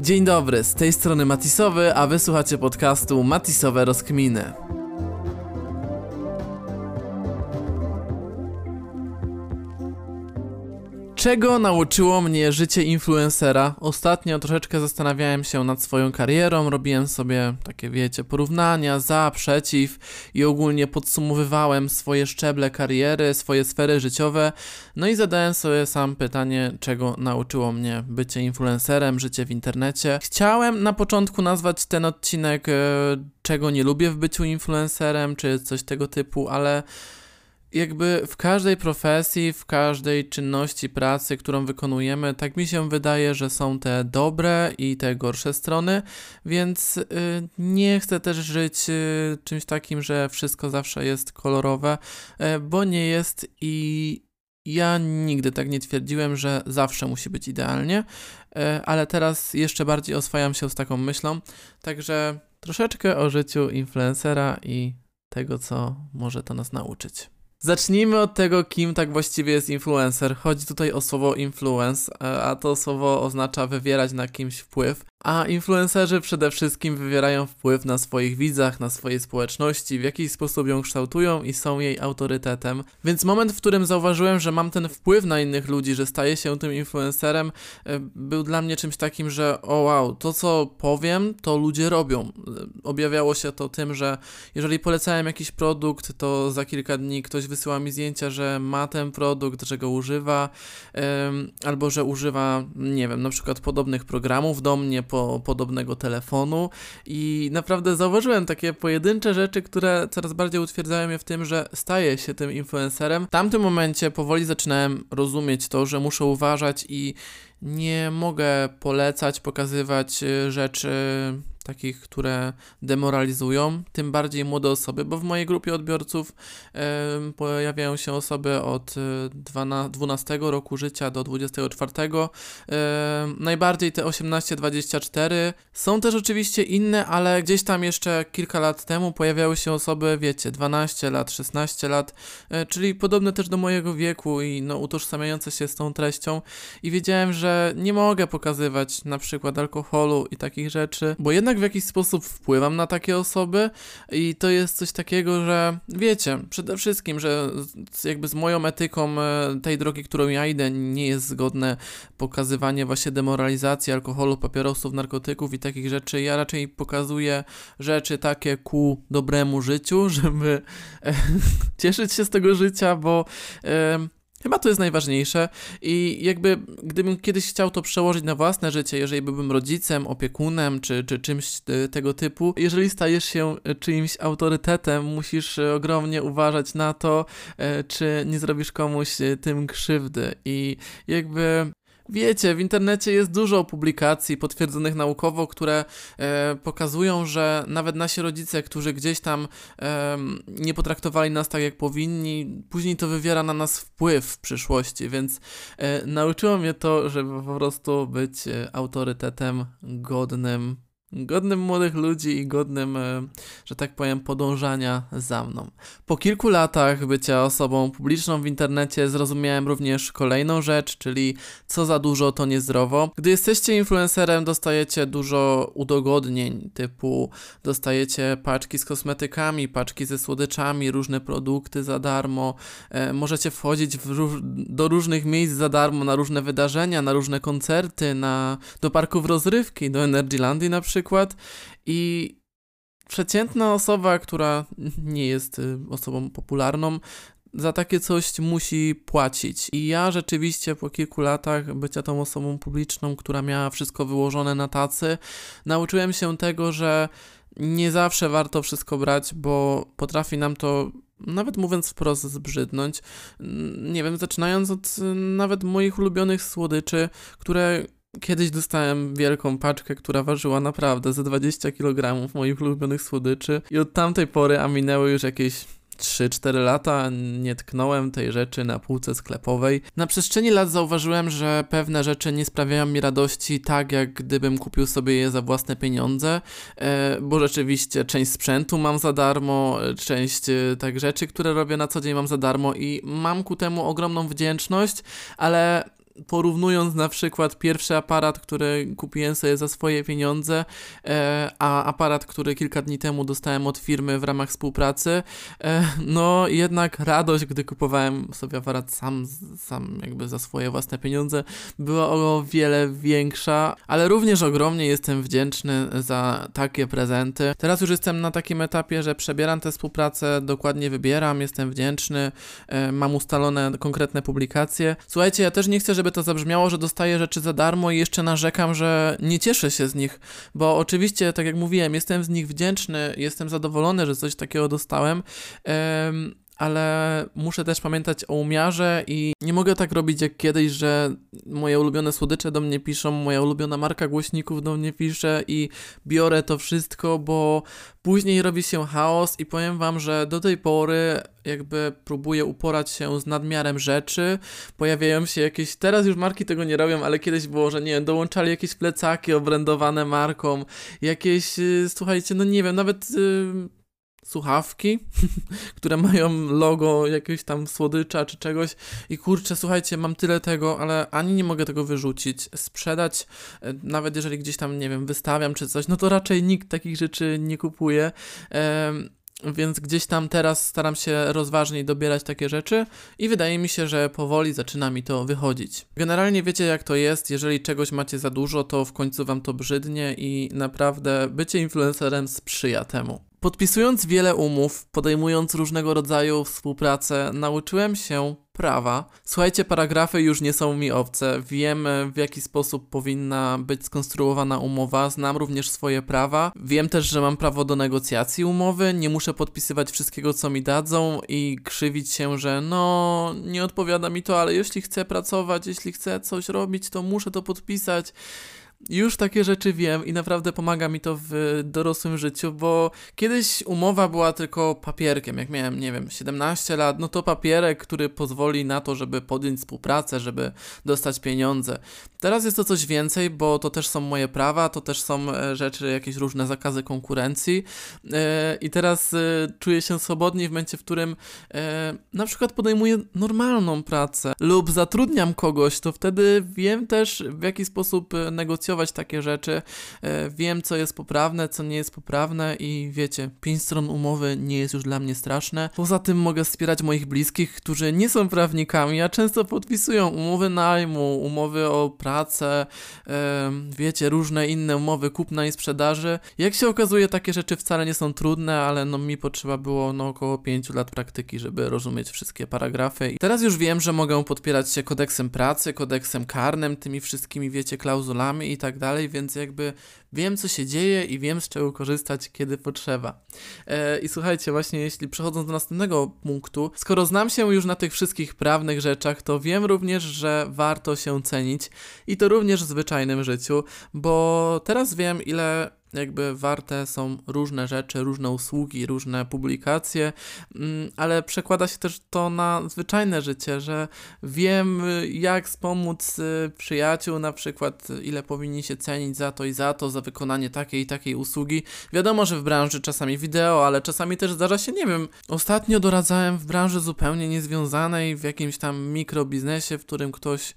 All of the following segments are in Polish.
Dzień dobry, z tej strony Matisowy, a wysłuchacie podcastu Matisowe Rozkminy. Czego nauczyło mnie życie influencera? Ostatnio troszeczkę zastanawiałem się nad swoją karierą, robiłem sobie takie, wiecie, porównania za, przeciw i ogólnie podsumowywałem swoje szczeble kariery, swoje sfery życiowe. No i zadałem sobie sam pytanie, czego nauczyło mnie bycie influencerem, życie w internecie. Chciałem na początku nazwać ten odcinek, e, czego nie lubię w byciu influencerem, czy coś tego typu, ale jakby w każdej profesji, w każdej czynności pracy, którą wykonujemy, tak mi się wydaje, że są te dobre i te gorsze strony, więc y, nie chcę też żyć y, czymś takim, że wszystko zawsze jest kolorowe, y, bo nie jest i ja nigdy tak nie twierdziłem, że zawsze musi być idealnie, ale teraz jeszcze bardziej oswajam się z taką myślą, także troszeczkę o życiu influencera i tego, co może to nas nauczyć. Zacznijmy od tego, kim tak właściwie jest influencer. Chodzi tutaj o słowo influence, e, a to słowo oznacza wywierać na kimś wpływ. A influencerzy przede wszystkim wywierają wpływ na swoich widzach, na swojej społeczności, w jakiś sposób ją kształtują i są jej autorytetem. Więc moment, w którym zauważyłem, że mam ten wpływ na innych ludzi, że staję się tym influencerem, e, był dla mnie czymś takim, że o wow, to co powiem, to ludzie robią. E, objawiało się to tym, że jeżeli polecałem jakiś produkt, to za kilka dni ktoś wysyła mi zdjęcia, że ma ten produkt, że go używa, albo że używa, nie wiem, na przykład podobnych programów do mnie, po, podobnego telefonu i naprawdę zauważyłem takie pojedyncze rzeczy, które coraz bardziej utwierdzają mnie w tym, że staję się tym influencerem. W tamtym momencie powoli zaczynałem rozumieć to, że muszę uważać i nie mogę polecać, pokazywać y, rzeczy takich, które demoralizują, tym bardziej młode osoby, bo w mojej grupie odbiorców e, pojawiają się osoby od 12 e, roku życia do 24. E, najbardziej te 18-24. Są też oczywiście inne, ale gdzieś tam jeszcze kilka lat temu pojawiały się osoby, wiecie, 12 lat, 16 lat, e, czyli podobne też do mojego wieku i no, utożsamiające się z tą treścią i wiedziałem, że nie mogę pokazywać na przykład alkoholu i takich rzeczy, bo jednak w jakiś sposób wpływam na takie osoby i to jest coś takiego, że wiecie, przede wszystkim, że jakby z moją etyką e, tej drogi, którą ja idę, nie jest zgodne pokazywanie właśnie demoralizacji alkoholu, papierosów, narkotyków i takich rzeczy. Ja raczej pokazuję rzeczy takie ku dobremu życiu, żeby e, cieszyć się z tego życia, bo Chyba to jest najważniejsze i jakby gdybym kiedyś chciał to przełożyć na własne życie, jeżeli byłbym rodzicem, opiekunem czy, czy czymś tego typu, jeżeli stajesz się e, czyimś autorytetem, musisz e, ogromnie uważać na to, e, czy nie zrobisz komuś tym krzywdy. I jakby Wiecie, w internecie jest dużo publikacji potwierdzonych naukowo, które e, pokazują, że nawet nasi rodzice, którzy gdzieś tam e, nie potraktowali nas tak, jak powinni, później to wywiera na nas wpływ w przyszłości, więc e, nauczyło mnie to, żeby po prostu być e, autorytetem godnym godnym młodych ludzi i godnym, e, że tak powiem, podążania za mną. Po kilku latach bycia osobą publiczną w internecie zrozumiałem również kolejną rzecz, czyli co za dużo to niezdrowo. Gdy jesteście influencerem, dostajecie dużo udogodnień, typu dostajecie paczki z kosmetykami, paczki ze słodyczami, różne produkty za darmo, e, możecie wchodzić róż do różnych miejsc za darmo, na różne wydarzenia, na różne koncerty, na, do parków rozrywki, do Energylandii na przykład przykład i przeciętna osoba, która nie jest y, osobą popularną, za takie coś musi płacić. I ja rzeczywiście po kilku latach bycia tą osobą publiczną, która miała wszystko wyłożone na tacy, nauczyłem się tego, że nie zawsze warto wszystko brać, bo potrafi nam to nawet mówiąc wprost, zbrzydnąć. Nie wiem, zaczynając od y, nawet moich ulubionych słodyczy, które Kiedyś dostałem wielką paczkę, która ważyła naprawdę ze 20 kg moich ulubionych słodyczy i od tamtej pory, a minęły już jakieś 3-4 lata nie tknąłem tej rzeczy na półce sklepowej. Na przestrzeni lat zauważyłem, że pewne rzeczy nie sprawiają mi radości tak, jak gdybym kupił sobie je za własne pieniądze, e, bo rzeczywiście część sprzętu mam za darmo, część e, tak rzeczy, które robię na co dzień mam za darmo i mam ku temu ogromną wdzięczność, ale porównując na przykład pierwszy aparat, który kupiłem sobie za swoje pieniądze, e, a aparat, który kilka dni temu dostałem od firmy w ramach współpracy, e, no jednak radość, gdy kupowałem sobie aparat sam, sam jakby za swoje własne pieniądze, była o wiele większa, ale również ogromnie jestem wdzięczny za takie prezenty. Teraz już jestem na takim etapie, że przebieram tę współpracę, dokładnie wybieram, jestem wdzięczny, e, mam ustalone konkretne publikacje. Słuchajcie, ja też nie chcę, żeby to zabrzmiało, że dostaję rzeczy za darmo i jeszcze narzekam, że nie cieszę się z nich, bo oczywiście, tak jak mówiłem, jestem z nich wdzięczny, jestem zadowolony, że coś takiego dostałem ale muszę też pamiętać o umiarze i nie mogę tak robić jak kiedyś, że moje ulubione słodycze do mnie piszą, moja ulubiona marka głośników do mnie pisze i biorę to wszystko, bo później robi się chaos i powiem wam, że do tej pory jakby próbuję uporać się z nadmiarem rzeczy, pojawiają się jakieś, teraz już marki tego nie robią, ale kiedyś było, że nie wiem, dołączali jakieś plecaki obrędowane marką, jakieś, y, słuchajcie, no nie wiem, nawet... Yy, słuchawki, które mają logo jakiegoś tam słodycza czy czegoś i kurczę, słuchajcie, mam tyle tego, ale ani nie mogę tego wyrzucić, sprzedać, e, nawet jeżeli gdzieś tam, nie wiem, wystawiam czy coś, no to raczej nikt takich rzeczy nie kupuje. Więc gdzieś tam teraz staram się rozważniej dobierać takie rzeczy i wydaje mi się, że powoli zaczyna mi to wychodzić. Generalnie wiecie jak to jest, jeżeli czegoś macie za dużo, to w końcu wam to brzydnie i naprawdę bycie influencerem sprzyja temu. Podpisując wiele umów, podejmując różnego rodzaju współpracę, nauczyłem się prawa. Słuchajcie, paragrafy już nie są mi obce. Wiem, w jaki sposób powinna być skonstruowana umowa. Znam również swoje prawa. Wiem też, że mam prawo do negocjacji umowy. Nie muszę podpisywać wszystkiego, co mi dadzą i krzywić się, że no, nie odpowiada mi to, ale jeśli chcę pracować, jeśli chcę coś robić, to muszę to podpisać. Już takie rzeczy wiem i naprawdę pomaga mi to w dorosłym życiu, bo kiedyś umowa była tylko papierkiem. Jak miałem, nie wiem, 17 lat, no to papierek, który pozwoli na to, żeby podjąć współpracę, żeby dostać pieniądze. Teraz jest to coś więcej, bo to też są moje prawa, to też są e, rzeczy, jakieś różne zakazy konkurencji. E, I teraz e, czuję się swobodniej w momencie, w którym na przykład podejmuję normalną pracę lub zatrudniam kogoś, to wtedy wiem też, w jaki sposób negocjować negocjować takie rzeczy. E, wiem, co jest poprawne, co nie jest poprawne i wiecie, pięć stron umowy nie jest już dla mnie straszne. Poza tym mogę wspierać moich bliskich, którzy nie są prawnikami, a często podpisują umowy najmu, umowy o pracę, wiecie, różne inne umowy kupna i sprzedaży. Jak się okazuje, takie rzeczy wcale nie są trudne, ale no mi potrzeba było no około 5 lat praktyki, żeby rozumieć wszystkie paragrafy. I teraz już wiem, że mogę podpierać się kodeksem pracy, kodeksem karnym, tymi wszystkimi, wiecie, klauzulami i tak dalej, więc jakby wiem, co się dzieje i wiem, z czego korzystać, kiedy potrzeba. E, I słuchajcie, właśnie jeśli przechodząc do następnego punktu, skoro znam się już na tych wszystkich prawnych rzeczach, to wiem również, że warto się cenić i to również w zwyczajnym życiu, bo teraz wiem, ile jakby warte są różne rzeczy, różne usługi, różne publikacje, mm, ale przekłada się też to na zwyczajne życie, że wiem jak wspomóc y, przyjaciół, na przykład ile powinni się cenić za to i za to, za wykonanie takiej i takiej usługi. Wiadomo, że w branży czasami wideo, ale czasami też zdarza się, nie wiem, ostatnio doradzałem w branży zupełnie niezwiązanej, w jakimś tam mikrobiznesie, w którym ktoś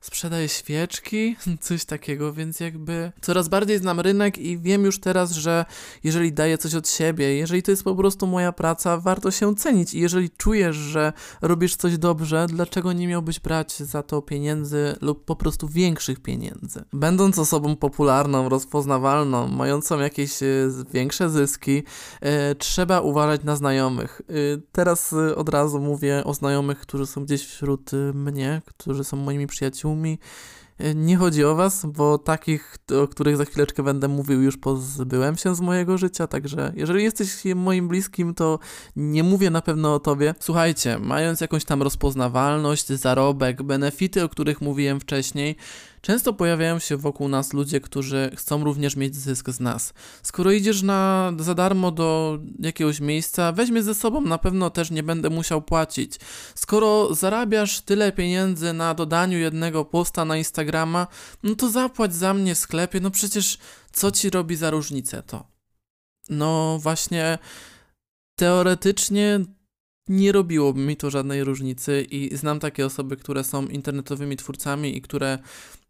sprzedaję świeczki, coś takiego, więc jakby coraz bardziej znam rynek i wiem już teraz, że jeżeli daję coś od siebie, jeżeli to jest po prostu moja praca, warto się cenić i jeżeli czujesz, że robisz coś dobrze, dlaczego nie miałbyś brać za to pieniędzy lub po prostu większych pieniędzy? Będąc osobą popularną, rozpoznawalną, mającą jakieś y, większe zyski, y, trzeba uważać na znajomych. Y, teraz od razu mówię o znajomych, którzy są gdzieś wśród mnie, którzy są moimi przyjaciółmi, przyjaciółmi. E, nie chodzi o was, bo takich, o których za chwileczkę będę mówił, już pozbyłem się z mojego życia, także jeżeli jesteś moim bliskim, to nie mówię na pewno o tobie. Słuchajcie, mając jakąś tam rozpoznawalność, zarobek, benefity, o których mówiłem wcześniej, Często pojawiają się wokół nas ludzie, którzy chcą również mieć zysk z nas. Skoro idziesz na, za darmo do jakiegoś miejsca, weźmie ze sobą, na pewno też nie będę musiał płacić. Skoro zarabiasz tyle pieniędzy na dodaniu jednego posta na Instagrama, no to zapłać za mnie w sklepie, no przecież co ci robi za różnicę to? No właśnie, teoretycznie nie robiłoby mi to żadnej różnicy i znam takie osoby, które są internetowymi twórcami i które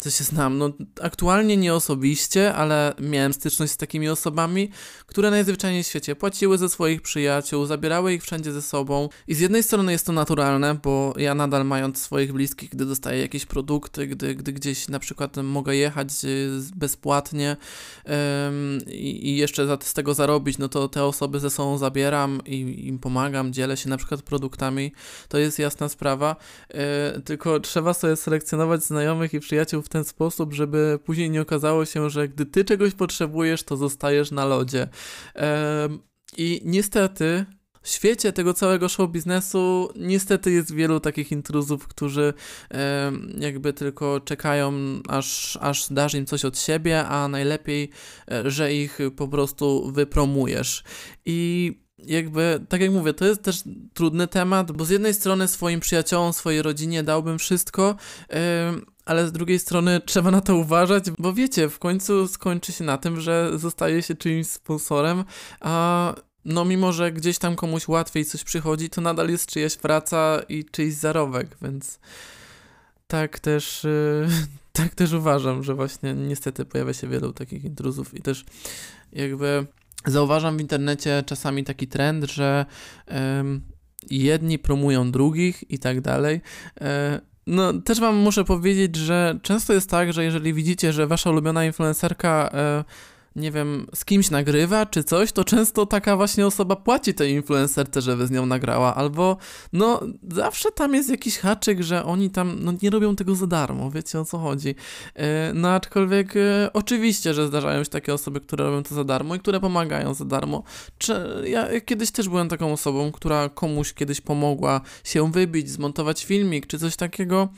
co się znam, no aktualnie nie osobiście, ale miałem styczność z takimi osobami, które najzwyczajniej w świecie płaciły ze swoich przyjaciół, zabierały ich wszędzie ze sobą i z jednej strony jest to naturalne, bo ja nadal mając swoich bliskich, gdy dostaję jakieś produkty, gdy, gdy gdzieś na przykład mogę jechać bezpłatnie ym, i, jeszcze z tego zarobić, no to te osoby ze sobą zabieram i im pomagam, dzielę się na przykład produktami, to jest jasna sprawa, yy, tylko trzeba sobie selekcjonować znajomych i przyjaciół w ten sposób, żeby później nie okazało się, że gdy ty czegoś potrzebujesz, to zostajesz na lodzie. I niestety w świecie tego całego show biznesu niestety jest wielu takich intruzów, którzy jakby tylko czekają, aż, aż dasz im coś od siebie, a najlepiej, e, że ich po prostu wypromujesz. I jakby, tak jak mówię, to jest też trudny temat, bo z jednej strony swoim przyjaciołom, swojej rodzinie dałbym wszystko, ale z drugiej strony trzeba na to uważać, bo wiecie, w końcu skończy się na tym, że zostaje się czyimś sponsorem, a no mimo, że gdzieś tam komuś łatwiej coś przychodzi, to nadal jest czyjaś praca i czyjś zarobek, więc tak też, yy, tak też uważam, że właśnie niestety pojawia się wielu takich intruzów i też jakby zauważam w internecie czasami taki trend, że jedni promują drugich i tak dalej. Yy, no, też wam muszę powiedzieć, że często jest tak, że jeżeli widzicie, że wasza ulubiona influencerka e, nie wiem, z kimś nagrywa czy coś, to często taka właśnie osoba płaci tej influencerce, żeby z nią nagrała, albo no zawsze tam jest jakiś haczyk, że oni tam no, nie robią tego za darmo, wiecie o co chodzi. E, no aczkolwiek e, oczywiście, że zdarzają się takie osoby, które robią to za darmo i które pomagają za darmo. Czy, ja kiedyś też byłem taką osobą, która komuś kiedyś pomogła się wybić, zmontować filmik czy coś takiego,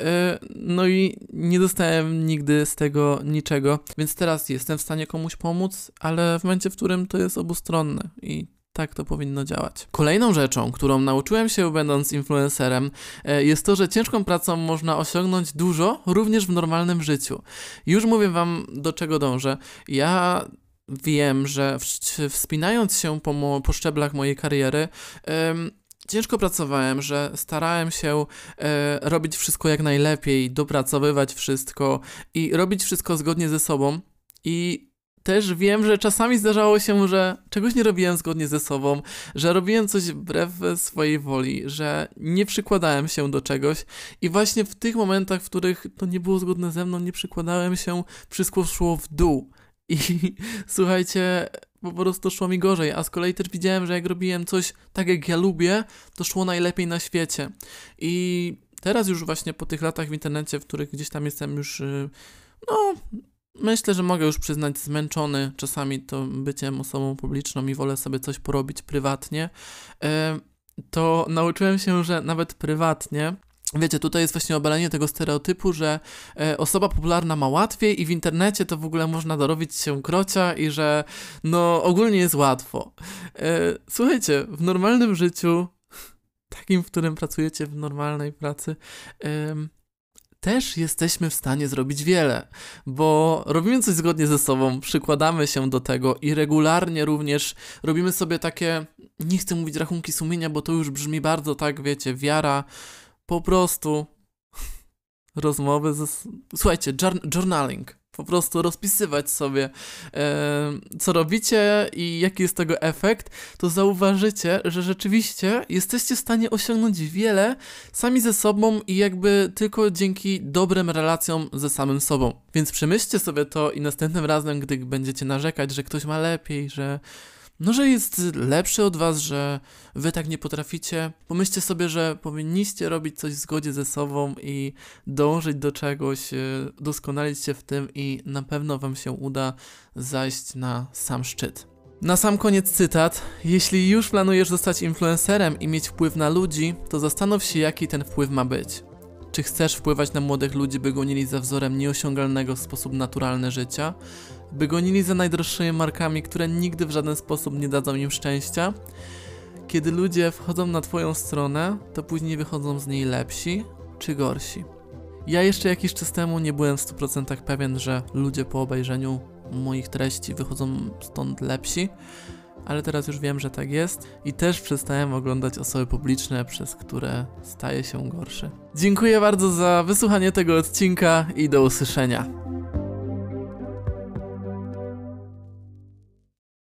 e, no i nie dostałem nigdy z tego niczego, więc teraz jestem w stanie komuś komuś pomóc, ale w momencie, w którym to jest obustronne i tak to powinno działać. Kolejną rzeczą, którą nauczyłem się będąc influencerem, e, jest to, że ciężką pracą można osiągnąć dużo również w normalnym życiu. Już mówię wam, do czego dążę. Ja wiem, że wspinając się po, po szczeblach mojej kariery, ciężko pracowałem, że starałem się e, robić wszystko jak najlepiej, dopracowywać wszystko i robić wszystko zgodnie ze sobą. I też wiem, że czasami zdarzało się, że czegoś nie robiłem zgodnie ze sobą, że robiłem coś wbrew swojej woli, że nie przykładałem się do czegoś i właśnie w tych momentach, w których to nie było zgodne ze mną, nie przykładałem się, wszystko szło w dół. I słuchajcie, po prostu szło mi gorzej, a z kolei też widziałem, że jak robiłem coś tak jak ja lubię, to szło najlepiej na świecie. I teraz już właśnie po tych latach w internecie, w których gdzieś tam jestem już y, no, Myślę, że mogę już przyznać zmęczony czasami to byciem osobą publiczną i wolę sobie coś porobić prywatnie. To nauczyłem się, że nawet prywatnie Wiecie, tutaj jest właśnie obalenie tego stereotypu, że e, osoba popularna ma łatwiej i w internecie to w ogóle można dorobić się krocia i że no ogólnie jest łatwo. E, słuchajcie, w normalnym życiu, takim, w którym pracujecie w normalnej pracy, też jesteśmy w stanie zrobić wiele, bo robimy coś zgodnie ze sobą, przykładamy się do tego i regularnie również robimy sobie takie, nie chcę mówić rachunki sumienia, bo to już brzmi bardzo tak, wiecie, wiara, po prostu rozmowy ze... Słuchajcie, journaling po prostu rozpisywać sobie, e, co robicie i jaki jest tego efekt, to zauważycie, że rzeczywiście jesteście w stanie osiągnąć wiele sami ze sobą i jakby tylko dzięki dobrym relacjom ze samym sobą. Więc przemyślcie sobie to i następnym razem, gdy będziecie narzekać, że ktoś ma lepiej, że no, że jest lepszy od was, że wy tak nie potraficie. Pomyślcie sobie, że powinniście robić coś w zgodzie ze sobą i dążyć do czegoś, e, doskonalić się w tym i na pewno wam się uda zajść na sam szczyt. Na sam koniec cytat. Jeśli już planujesz zostać influencerem i mieć wpływ na ludzi, to zastanów się, jaki ten wpływ ma być. Czy chcesz wpływać na młodych ludzi, by gonili za wzorem nieosiągalnego w sposób naturalny życia? By gonili za najdroższymi markami, które nigdy w żaden sposób nie dadzą im szczęścia? Kiedy ludzie wchodzą na Twoją stronę, to później wychodzą z niej lepsi czy gorsi. Ja jeszcze jakiś czas temu nie byłem w 100% pewien, że ludzie po obejrzeniu moich treści wychodzą stąd lepsi. ale teraz już wiem, że tak jest i też przestałem oglądać osoby publiczne, przez które staje się gorszy. Dziękuję bardzo za wysłuchanie tego odcinka i do usłyszenia.